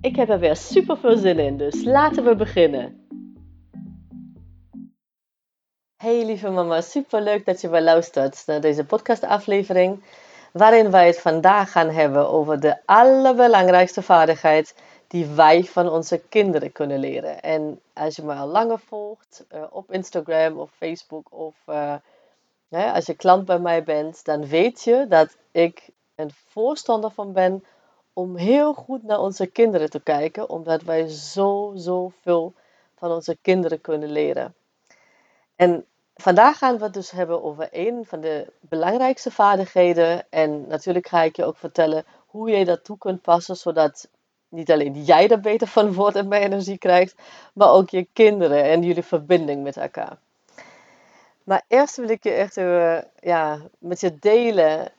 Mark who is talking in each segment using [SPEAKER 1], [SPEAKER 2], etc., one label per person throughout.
[SPEAKER 1] Ik heb er weer super veel zin in, dus laten we beginnen. Hey lieve mama, super leuk dat je weer luistert naar deze podcastaflevering, waarin wij het vandaag gaan hebben over de allerbelangrijkste vaardigheid die wij van onze kinderen kunnen leren. En als je me al langer volgt uh, op Instagram of Facebook of uh, als je klant bij mij bent, dan weet je dat ik een voorstander van ben om heel goed naar onze kinderen te kijken, omdat wij zo, zo veel van onze kinderen kunnen leren. En vandaag gaan we het dus hebben over een van de belangrijkste vaardigheden. En natuurlijk ga ik je ook vertellen hoe je dat toe kunt passen, zodat niet alleen jij er beter van wordt en meer energie krijgt, maar ook je kinderen en jullie verbinding met elkaar. Maar eerst wil ik je echt ja, met je delen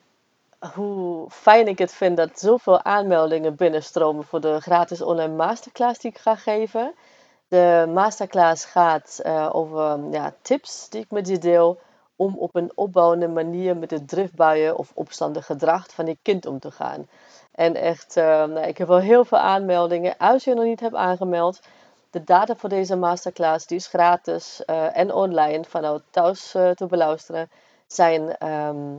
[SPEAKER 1] hoe fijn ik het vind dat zoveel aanmeldingen binnenstromen voor de gratis online masterclass die ik ga geven. De masterclass gaat uh, over ja, tips die ik met je deel om op een opbouwende manier met de driftbuien of opstandig gedrag van je kind om te gaan. En echt, uh, nou, ik heb wel heel veel aanmeldingen. Als je nog niet hebt aangemeld, de data voor deze masterclass die is gratis uh, en online vanuit thuis te beluisteren zijn ehm,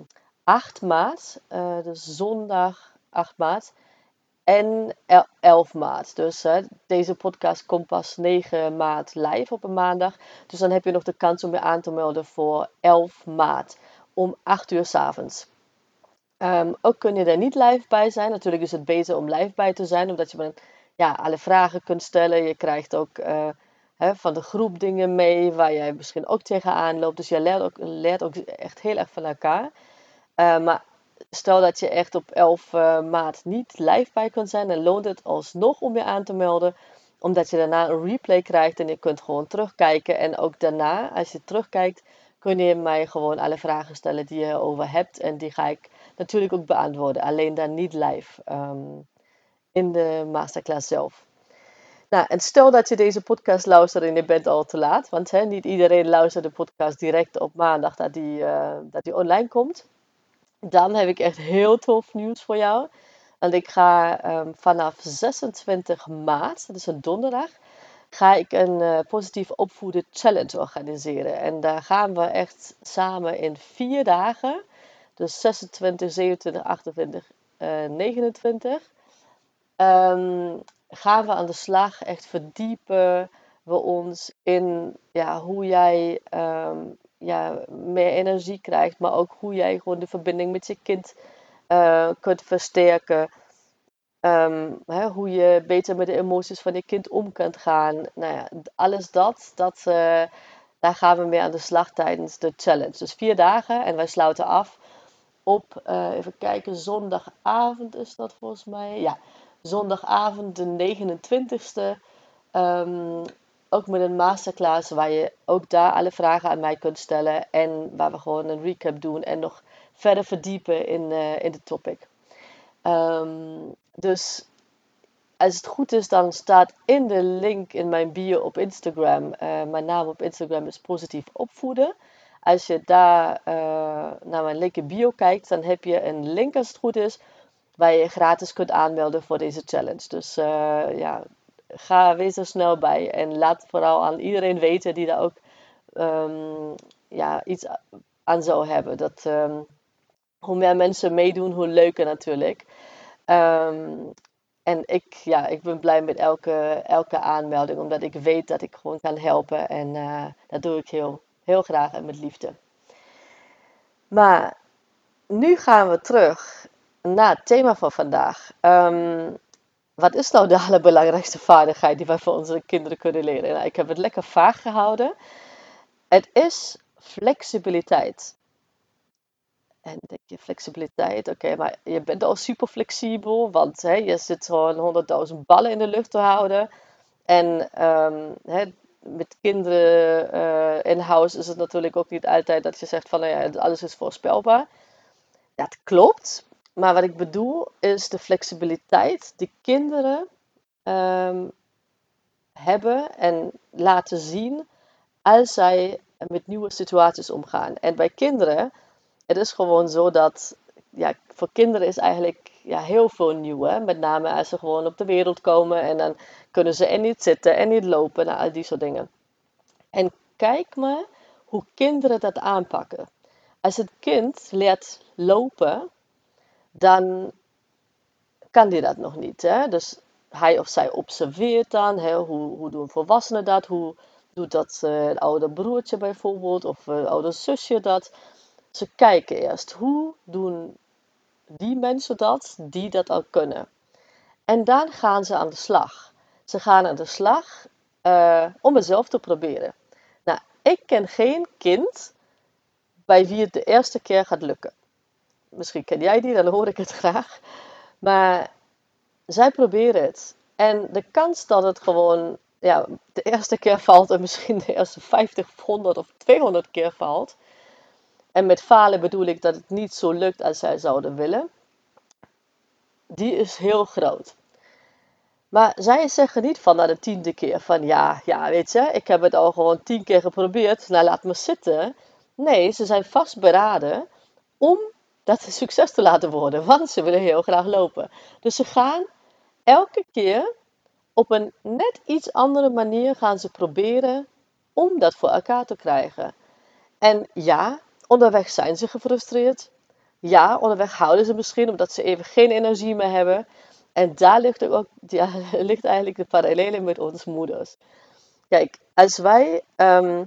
[SPEAKER 1] 8 maart, uh, dus zondag 8 maart en 11 maart. Dus deze podcast komt pas 9 maart live op een maandag. Dus dan heb je nog de kans om je aan te melden voor 11 maart om 8 uur s avonds. Um, ook kun je er niet live bij zijn. Natuurlijk is het beter om live bij te zijn, omdat je met ja, alle vragen kunt stellen. Je krijgt ook uh, hè, van de groep dingen mee waar jij misschien ook tegenaan loopt. Dus je leert ook echt heel erg van elkaar. Uh, maar stel dat je echt op 11 uh, eh, maart niet live bij kunt zijn, dan loont het alsnog om je aan te melden. Omdat je daarna een replay krijgt en je kunt gewoon terugkijken. En ook daarna, als je terugkijkt, kun je mij gewoon alle vragen stellen die je erover hebt. En die ga ik natuurlijk ook beantwoorden. Alleen dan niet live. Um, in de masterclass zelf. Nou, en stel dat je deze podcast luistert en je bent al te laat, want hè, niet iedereen luistert de podcast direct op maandag dat die, uh, dat die online komt. Dan heb ik echt heel tof nieuws voor jou. Want ik ga um, vanaf 26 maart, dat is een donderdag, ga ik een uh, positief opvoeden challenge organiseren. En daar gaan we echt samen in vier dagen, dus 26, 27, 28, uh, 29 um, gaan we aan de slag. Echt verdiepen we ons in ja, hoe jij um, ja, meer energie krijgt, maar ook hoe jij gewoon de verbinding met je kind uh, kunt versterken. Um, hè, hoe je beter met de emoties van je kind om kunt gaan. Nou ja, alles dat, dat uh, daar gaan we mee aan de slag tijdens de challenge. Dus vier dagen en wij sluiten af op, uh, even kijken, zondagavond is dat volgens mij. Ja, zondagavond de 29ste. Um, ook met een masterclass waar je ook daar alle vragen aan mij kunt stellen. En waar we gewoon een recap doen en nog verder verdiepen in, uh, in de topic. Um, dus als het goed is, dan staat in de link in mijn bio op Instagram. Uh, mijn naam op Instagram is positief opvoeden. Als je daar uh, naar mijn link in bio kijkt, dan heb je een link als het goed is waar je gratis kunt aanmelden voor deze challenge. Dus ja, ga, wees er snel bij. En laat vooral aan iedereen weten die daar ook um, ja, iets aan zou hebben. Dat, um, hoe meer mensen meedoen, hoe leuker natuurlijk. Um, en ik, ja, ik ben blij met elke, elke aanmelding, omdat ik weet dat ik gewoon kan helpen. En uh, dat doe ik heel, heel graag en met liefde. Maar nu gaan we terug naar het thema van vandaag. Wat is nou de allerbelangrijkste vaardigheid die wij voor onze kinderen kunnen leren? Nou, ik heb het lekker vaag gehouden. Het is flexibiliteit. En denk je, flexibiliteit, oké, maar je bent al super flexibel, want hè, je zit gewoon honderdduizend ballen in de lucht te houden. En ehm, hè, met kinderen uh, in huis is het natuurlijk ook niet altijd dat je zegt van nou ja, alles is voorspelbaar. Het klopt. Maar wat ik bedoel is de flexibiliteit die kinderen ehm, hebben en laten zien als zij met nieuwe situaties omgaan. En bij kinderen, het is gewoon zo dat ja, voor kinderen is eigenlijk ja, heel veel nieuw. Hè? Met name als ze gewoon op de wereld komen en dan kunnen ze er niet zitten en niet lopen en al die soort dingen. En kijk maar hoe kinderen dat aanpakken. Als het kind leert lopen, dan kan die dat nog niet. Hè? Dus hij of zij observeert dan, hè, hoe, hoe doen volwassenen dat, hoe doet dat uh, het oude broertje bijvoorbeeld, of het uh, oude zusje dat. Ze kijken eerst, hoe doen die mensen dat, die dat al kunnen. En dan gaan ze aan de slag. Ze gaan aan de slag uh, om het zelf te proberen. Nou, ik ken geen kind bij wie het de eerste keer gaat lukken. Misschien ken jij die, dan hoor ik het graag. Maar zij proberen het. En de kans dat het gewoon ja, de eerste keer valt en misschien de eerste 50, 100 of 200 keer valt. En met falen bedoel ik dat het niet zo lukt als zij zouden willen. Die is heel groot. Maar zij zeggen niet van na de tiende keer van ja, ja, weet je, ik heb het al gewoon tien keer geprobeerd, nou laat me zitten. Nee, ze zijn vastberaden om dat succes te laten worden, want ze willen heel graag lopen. Dus ze gaan elke keer op een net iets andere manier gaan ze proberen om dat voor elkaar te krijgen. En ja, onderweg zijn ze gefrustreerd. Ja, onderweg houden ze misschien omdat ze even geen energie meer hebben. En daar ligt, ook, ja, ligt eigenlijk de parallel met onze moeders. Kijk, als wij ehm,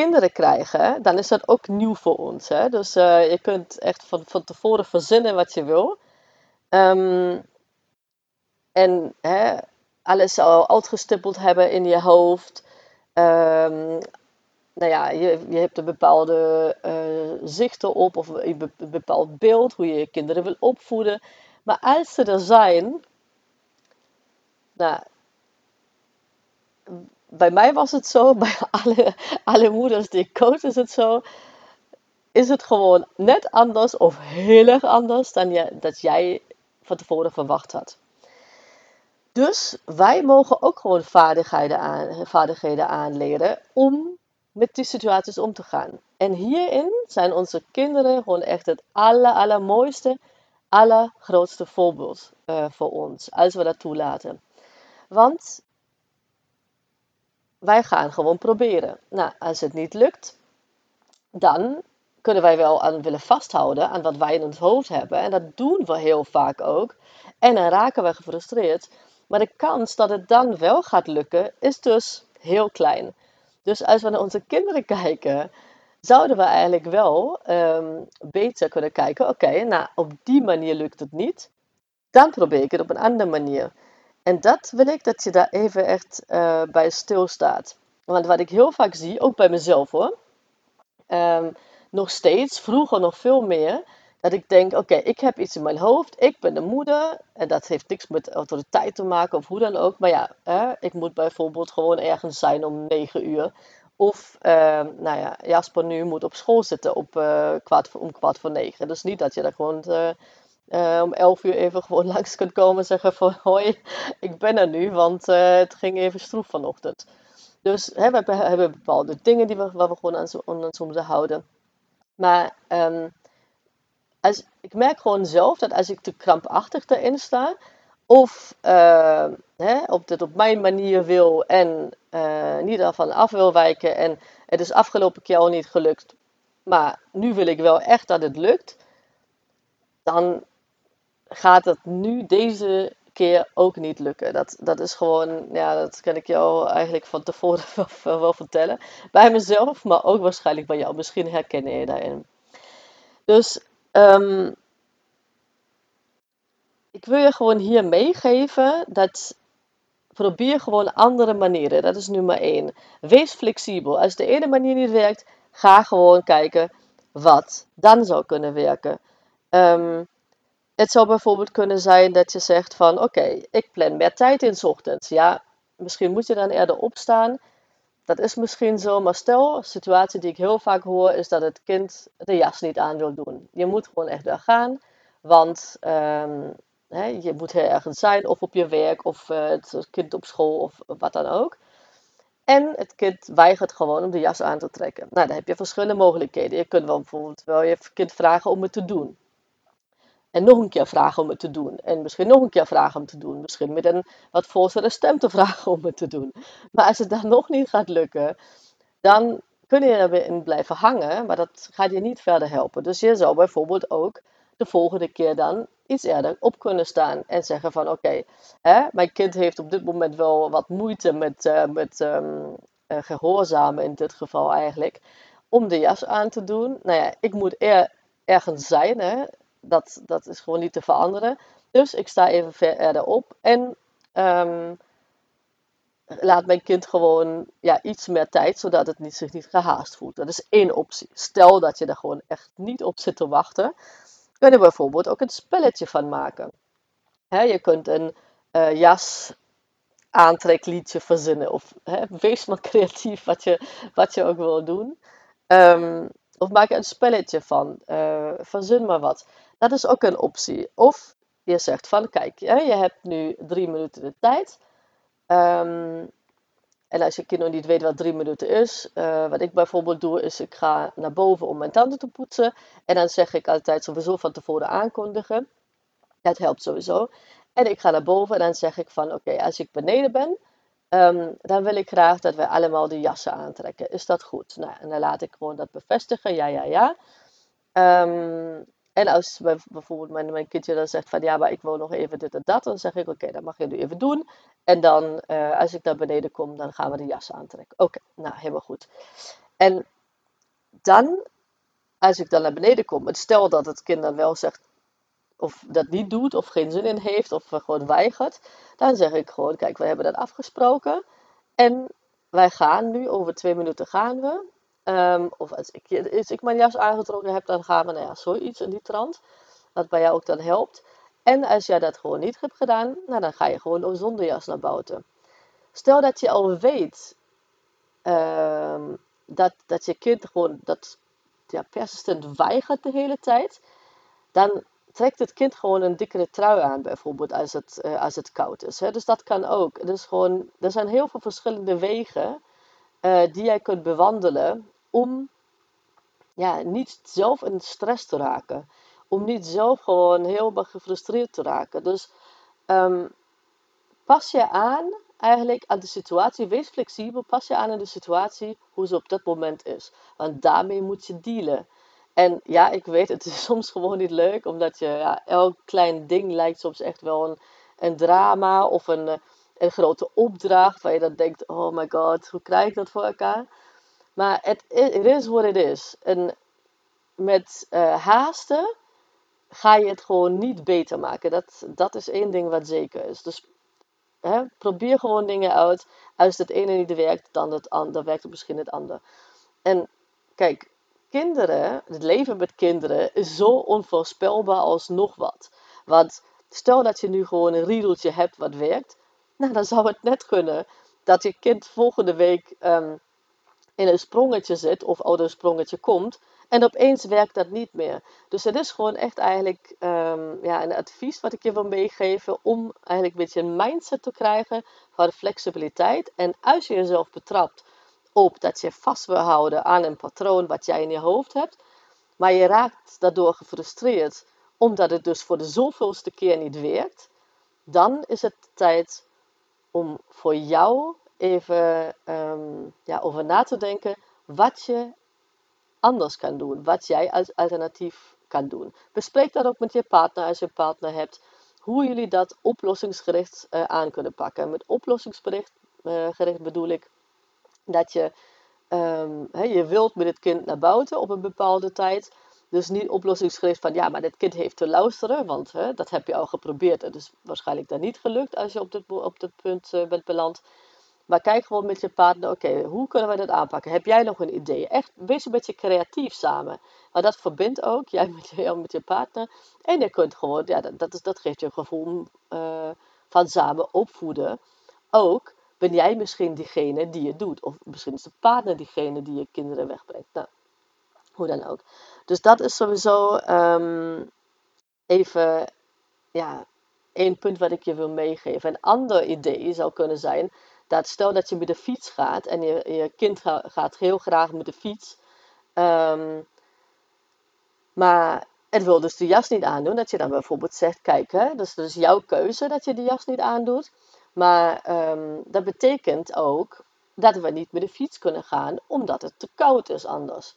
[SPEAKER 1] kinderen krijgen, dan is dat ook nieuw voor ons. Hè? Dus uh, je kunt echt van, van tevoren verzinnen wat je wil. Um, en hè, alles al uitgestippeld hebben in je hoofd. Um, nou ja, je, je hebt een bepaalde uh, zichten op of een bepaald beeld hoe je je kinderen wil opvoeden. Maar als ze er zijn, nou, bij mij was het zo, bij alle, alle moeders die ik coach is het zo, is het gewoon net anders of heel erg anders dan je, dat jij van tevoren verwacht had. Dus wij mogen ook gewoon vaardigheden, aan, vaardigheden aanleren om met die situaties om te gaan. En hierin zijn onze kinderen gewoon echt het aller, allermooiste, allergrootste voorbeeld uh, voor ons, als we dat toelaten. Want wij gaan gewoon proberen. Nou, als het niet lukt, dan kunnen wij wel aan willen vasthouden aan wat wij in ons hoofd hebben. En dat doen we heel vaak ook. En dan raken we gefrustreerd. Maar de kans dat het dan wel gaat lukken is dus heel klein. Dus als we naar onze kinderen kijken, zouden we eigenlijk wel um, beter kunnen kijken: oké, nou op die manier lukt het niet. Dan probeer ik het op een andere manier. En dat wil ik dat je daar even echt uh, bij stilstaat. Want wat ik heel vaak zie, ook bij mezelf hoor, um, nog steeds, vroeger nog veel meer, dat ik denk, oké, ik heb iets in mijn hoofd, ik ben de moeder. En dat heeft niks met autoriteit te maken of hoe dan ook. Maar ja, hè, ik moet bijvoorbeeld gewoon ergens zijn om 9 uur. Of, uh, nou ja, Jasper nu moet op school zitten op, uh, kwart om kwart voor negen. Dus niet dat je daar gewoon uh, om 11 uur even gewoon langs kunt komen en zeggen van... Hoi, ik ben er nu, want het ging even stroef vanochtend. Dus hè, we hebben bepaalde dingen die we, waar we gewoon aan, aan houden. Maar... Um, als, ik merk gewoon zelf dat als ik te krampachtig erin sta, of uh, hè, op dit op mijn manier wil en uh, niet daarvan af wil wijken en het is afgelopen keer al niet gelukt, maar nu wil ik wel echt dat het lukt, dan gaat het nu deze keer ook niet lukken. Dat, dat is gewoon, ja, dat kan ik jou eigenlijk van tevoren wel, vertellen. Bij mezelf, maar ook waarschijnlijk bij jou. Misschien herken je daarin. Dus Um, ik wil je gewoon hier meegeven dat probeer gewoon andere manieren. Dat is nummer één. Wees flexibel. Als de ene manier niet werkt, ga gewoon kijken wat dan zou kunnen werken. Um, het zou bijvoorbeeld kunnen zijn dat je zegt van oké, ik plan meer tijd in ochtends. Ja, misschien moet je dan eerder opstaan. Dat is misschien zo, maar stel, een situatie die ik heel vaak hoor is dat het kind de jas niet aan wil doen. Je moet gewoon echt daar gaan, want um, hè, je moet ergens zijn, of op je werk, of uh, het kind op school, of wat dan ook. En het kind weigert gewoon om de jas aan te trekken. Nou, dan heb je verschillende mogelijkheden. Je kunt wel bijvoorbeeld wel je kind vragen om het te doen. En nog een keer vragen om het te doen. En misschien nog een keer vragen om het te doen. Misschien met een wat volsere stem te vragen om het te doen. Maar als het dan nog niet gaat lukken, dan kun je erin blijven hangen. Maar dat gaat je niet verder helpen. Dus je zou bijvoorbeeld ook de volgende keer dan iets eerder op kunnen staan. En zeggen van oké, mijn kind heeft op dit moment wel wat moeite met, uh, met um, gehoorzamen in dit geval eigenlijk. Om de jas aan te doen. Nou ja, ik moet er, ergens zijn. Hè? Dat, dat is gewoon niet te veranderen. Dus ik sta even verder op en um, laat mijn kind gewoon ja, iets meer tijd, zodat het niet, zich niet gehaast voelt. Dat is één optie. Stel dat je er gewoon echt niet op zit te wachten, kun je bijvoorbeeld ook een spelletje van maken. je kunt een uh, jas aantrekliedje verzinnen. Of wees maar creatief wat je, wat je ook wil doen. Um, of maak er een spelletje van. Uh, verzin maar wat. Dat is ook een optie. Of je zegt van, kijk, je hebt nu drie minuten de tijd. Um, en als je kind nog niet weet wat drie minuten is, uh, wat ik bijvoorbeeld doe, is ik ga naar boven om mijn tanden te poetsen. En dan zeg ik altijd sowieso van tevoren aankondigen. Dat helpt sowieso. En ik ga naar boven en dan zeg ik van, oké, als ik beneden ben, um, dan wil ik graag dat we allemaal de jassen aantrekken. Is dat goed? Nou, en dan laat ik gewoon dat bevestigen. Ja, ja, ja. Um, en als bijvoorbeeld mijn, kindje dan zegt van ja, maar ik wil nog even dit en dat, dan zeg ik oké, dat mag je nu even doen. En dan uh, als ik naar beneden kom, dan gaan we de jas aantrekken. Oké, nou helemaal goed. En dan, als ik dan naar beneden kom, stel dat het kind dan wel zegt of dat niet doet, of geen zin in heeft, of gewoon weigert, dan zeg ik gewoon, kijk, we hebben dat afgesproken. En wij gaan nu, over twee minuten gaan we. Um, of als ik, ik mijn jas aangetrokken heb, dan gaan we, nou ja, zoiets in die trant. Wat bij jou ook dan helpt. En als jij dat gewoon niet hebt gedaan, nou, dan ga je gewoon zonder jas naar buiten. Stel dat je al weet um, dat, dat je kind gewoon dat ja, persistent weigert de hele tijd, dan trekt het kind gewoon een dikkere trui aan, bijvoorbeeld als het, uh, als het koud is. Hè? Dus dat kan ook. Dus gewoon, er zijn heel veel verschillende wegen uh, die jij kunt bewandelen om ja, niet zelf in stress te raken. Om niet zelf gewoon heel gefrustreerd te raken. Dus um, pas je aan eigenlijk aan de situatie. Wees flexibel. Pas je aan aan de situatie hoe ze op dat moment is. Want daarmee moet je dealen. En ja, ik weet, het is soms gewoon niet leuk. Omdat je, ja, elk klein ding lijkt soms echt wel een, een drama of een, eh, een grote opdracht. Waar je dan denkt, oh my god, hoe krijg ik dat voor elkaar? Maar het is wat het is. En met uh, haasten ga je het gewoon niet beter maken. Dat, dat is één ding wat zeker is. Dus hè, probeer gewoon dingen uit. Als het ene niet werkt, dan het andere, werkt het misschien het andere. En kijk, kinderen, het leven met kinderen is zo onvoorspelbaar als nog wat. Want stel dat je nu gewoon een riedeltje hebt wat werkt, nou dan zou het net kunnen dat je kind volgende week um, in een sprongetje zit of een sprongetje komt. En opeens werkt dat niet meer. Dus het is gewoon echt eigenlijk um, ja, een advies wat ik je wil meegeven om eigenlijk een beetje een mindset te krijgen van flexibiliteit. En als je jezelf betrapt op dat je vast wil houden aan een patroon wat jij in je hoofd hebt, maar je raakt daardoor gefrustreerd omdat het dus voor de zoveelste keer niet werkt, dan is het tijd om voor jou even um, ja, over na te denken wat je anders kan doen. Wat jij als alternatief kan doen. Bespreek dat ook met je partner als je een partner hebt. Hoe jullie dat oplossingsgericht uh, aan kunnen pakken. Met oplossingsgericht gericht bedoel ik dat je, he, je wilt met het kind naar buiten op een bepaalde tijd. Dus niet oplossingsgericht van ja, maar dit kind heeft te luisteren, want hè, dat heb je al geprobeerd. Het is waarschijnlijk dan niet gelukt als je op dit, op punt uh, bent beland. Maar kijk gewoon met je partner, oké, hoe kunnen we dat aanpakken? Heb jij nog een idee? Echt, wees een beetje creatief samen. Maar dat verbindt ook, jij met je, met je partner. En je kunt gewoon, ja, dat, dat, is, dat geeft je een gevoel uh, van samen opvoeden. Ook ben jij misschien diegene die het doet. Of misschien is de partner diegene die je kinderen wegbrengt. Nou, hoe dan ook. Dus dat is sowieso um, even ja, één punt wat ik je wil meegeven. Een ander idee zou kunnen zijn dat stel dat je met de fiets gaat en je, je kind gaat heel graag met de fiets. Um, maar het wil dus de jas niet aandoen. Dat je dan bijvoorbeeld zegt, kijk, hè, dat is dus jouw keuze dat je de jas niet aandoet. Maar um, dat betekent ook dat we niet met de fiets kunnen gaan, omdat het te koud is anders.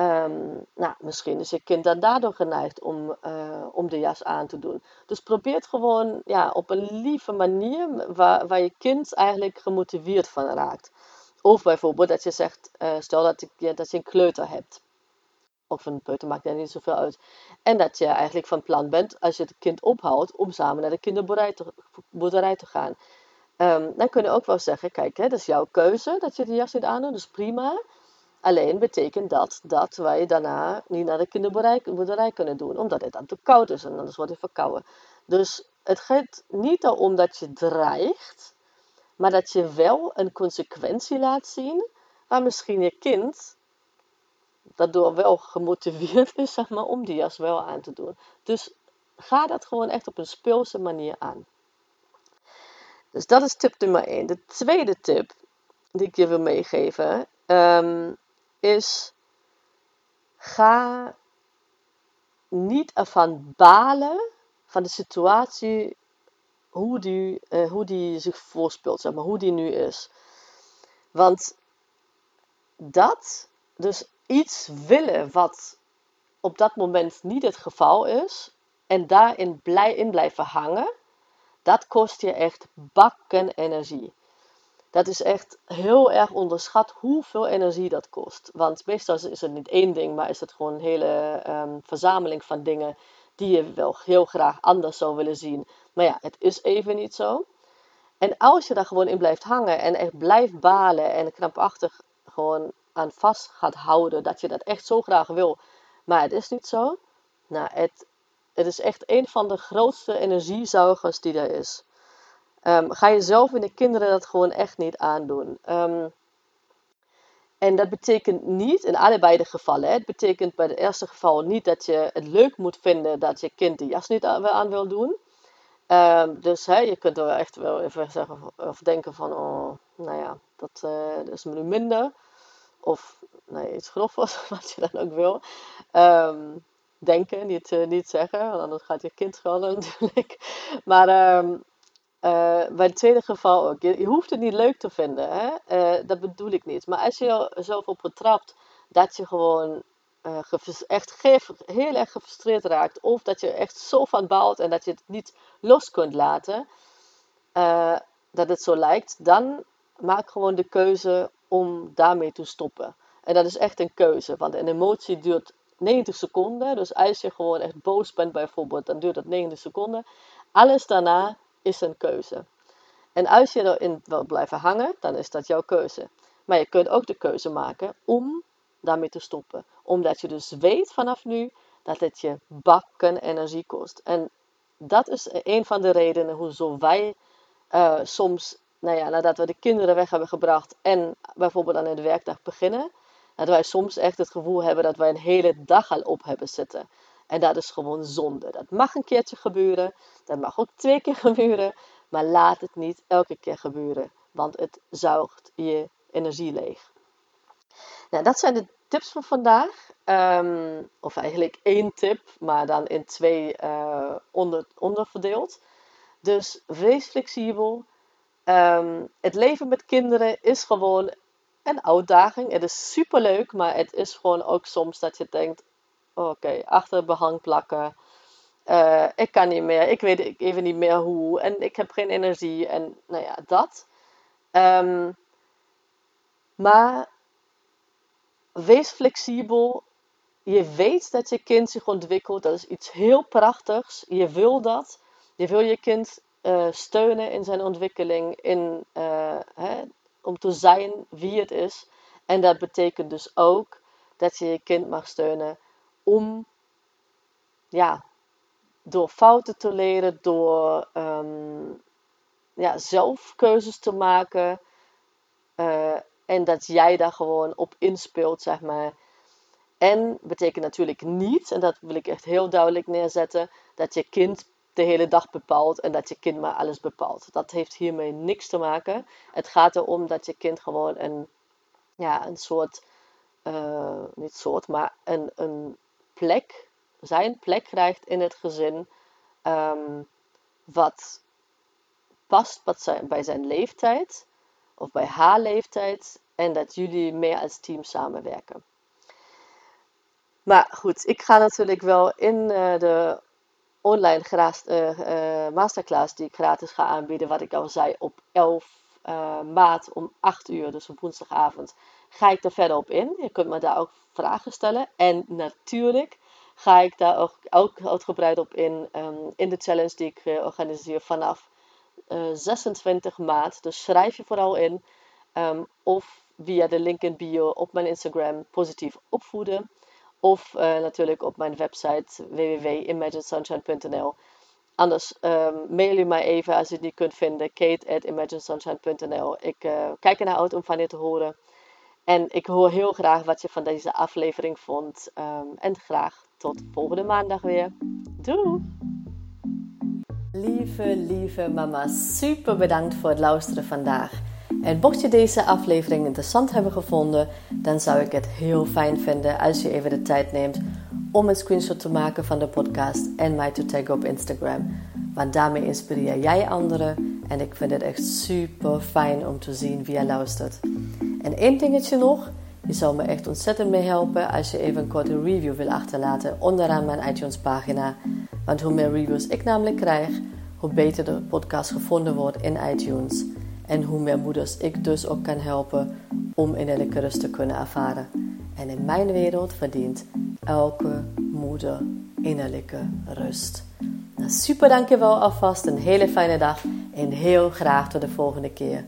[SPEAKER 1] Um, nou, misschien is je kind dan daardoor geneigd om, uh, om de jas aan te doen. Dus probeer het gewoon ja, op een lieve manier waar, waar je kind eigenlijk gemotiveerd van raakt. Of bijvoorbeeld dat je zegt, uh, stel dat, dat je een kleuter hebt. Of een peuter, maakt er niet zoveel uit. En dat je eigenlijk van plan bent, als je het kind ophoudt, om samen naar de kinderboerderij te, gaan. Um, dan kun je ook wel zeggen, kijk, hè, dat is jouw keuze dat je de jas niet aandoet, dus prima. Alleen betekent dat dat wij daarna niet naar de kinderboerderij kunnen doen, omdat het dan te koud is en anders wordt het verkouden. Dus het gaat niet erom dat je dreigt, maar dat je wel een consequentie laat zien waar misschien je kind daardoor wel gemotiveerd is zeg maar, om die jas wel aan te doen. Dus ga dat gewoon echt op een speelse manier aan. Dus dat is tip nummer 1. De tweede tip die ik je wil meegeven um, is: ga niet ervan balen van de situatie, hoe die, uh, hoe die zich voorspeelt, maar, hoe die nu is. Want dat, dus iets willen wat op dat moment niet het geval is, en daarin blij, in blijven hangen, dat kost je echt bakken energie dat is echt heel erg onderschat hoeveel energie dat kost. Want meestal is het niet één ding, maar is het gewoon een hele um, verzameling van dingen die je wel heel graag anders zou willen zien. Maar ja, het is even niet zo. En als je daar gewoon in blijft hangen en echt blijft balen en knapachtig gewoon aan vast gaat houden dat je dat echt zo graag wil, maar het is niet zo. Nou, het, het is echt een van de grootste energiezuigers die er is. Um, ga je zelf en de kinderen dat gewoon echt niet aandoen. Um, en dat betekent niet, in allebei de gevallen, hè, het betekent bij het eerste geval niet dat je het leuk moet vinden dat je kind de jas niet aan wil doen. Um, dus hè, je kunt er echt wel even zeggen of denken van, oh, nou ja, dat, dat is nu minder. Of nee, iets groffers, wat je dan ook wil. Denken, niet, uh, niet zeggen, want anders gaat je kind schelden natuurlijk. Maar uh, bij het tweede geval ook. Je, hoeft het niet leuk te vinden, hè? Uh, dat bedoel ik niet. Maar als je er zelf op betrapt dat je gewoon uh, echt heel erg gefrustreerd raakt, of dat je echt zo van baalt en dat je het niet los kunt laten, dat het zo lijkt, dan maak gewoon de keuze om daarmee te stoppen. En dat is echt een keuze, want een emotie duurt 90 seconden. Dus als je gewoon echt boos bent bijvoorbeeld, dan duurt dat 90 seconden. Alles daarna is een keuze. En als je erin wil blijven hangen, dan is dat jouw keuze. Maar je kunt ook de keuze maken om daarmee te stoppen. Omdat je dus weet vanaf nu dat het je bakken energie kost. En dat is een van de redenen hoezo wij uh, soms, nou ja, nadat we de kinderen weg hebben gebracht en bijvoorbeeld aan de werkdag beginnen, dat wij soms echt het gevoel hebben dat wij een hele dag al op hebben zitten. En dat is gewoon zonde. Dat mag een keertje gebeuren. Dat mag ook twee keer gebeuren. Maar laat het niet elke keer gebeuren. Want het zuigt je energie leeg. Nou, dat zijn de tips van vandaag. Um, of eigenlijk één tip, maar dan in twee uh, onder, onderverdeeld. Dus wees flexibel. Um, het leven met kinderen is gewoon een uitdaging. Het is super leuk, maar het is gewoon ook soms dat je denkt: Oké, achter behang plakken. Uh, ik kan niet meer, ik weet even niet meer hoe. En ik heb geen energie. En nou ja, dat. Um, maar wees flexibel. Je weet dat je kind zich ontwikkelt. Dat is iets heel prachtigs. Je wil dat. Je wil je kind uh, steunen in zijn ontwikkeling. In, uh, hè, te zijn wie het is. En dat betekent dus ook dat je je kind mag steunen om ja, door fouten te leren, door um, ja, zelf keuzes te maken. Uh, en dat jij daar gewoon op inspeelt, zeg maar. En betekent natuurlijk niet, en dat wil ik echt heel duidelijk neerzetten, dat je kind de hele dag bepaalt en dat je kind maar alles bepaalt. Dat heeft hiermee niks te maken. Het gaat erom dat je kind gewoon een, ja, een soort, uh, niet soort, maar een, een plek, zijn plek krijgt in het gezin. Um, wat past bij zijn leeftijd of bij haar leeftijd en dat jullie meer als team samenwerken. Maar goed, ik ga natuurlijk wel in uh, de online uh, masterclass die ik gratis ga aanbieden, wat ik al zei, op 11 maart om 8 uur, dus op woensdagavond, ga ik er verder op in. Je kunt me daar ook vragen stellen. En natuurlijk ga ik daar ook, ook uitgebreid op in, um, in de challenge die ik organiseer vanaf 26 maart. Dus schrijf je vooral in. Um, of via de link in bio op mijn Instagram positief opvoeden. Of uh, natuurlijk op mijn website www.imaginesunshine.nl. Anders um, mail je mij even als je het niet kunt vinden. Kate at imaginesunshine.nl. Ik kijk ernaar uit om van je te horen. En ik hoor heel graag wat je van deze aflevering vond. Um, en graag tot volgende maandag weer. Doei! Lieve, lieve mama, super bedankt voor het luisteren vandaag. En mocht je deze aflevering interessant hebben gevonden, dan zou ik het heel fijn vinden als je even de tijd neemt om een screenshot te maken van de podcast en mij te taggen op Instagram. Want daarmee inspireer jij anderen en ik vind het echt super fijn om te zien wie je luistert. En één dingetje nog, je zou me echt ontzettend mee helpen als je even een korte review wil achterlaten onderaan mijn iTunes pagina. Want hoe meer reviews ik namelijk krijg, hoe beter de podcast gevonden wordt in iTunes. En hoe meer moeders ik dus ook kan helpen om innerlijke rust te kunnen ervaren. En in mijn wereld verdient elke moeder innerlijke rust. Nou, super dankjewel alvast. Een hele fijne dag en heel graag tot de volgende keer.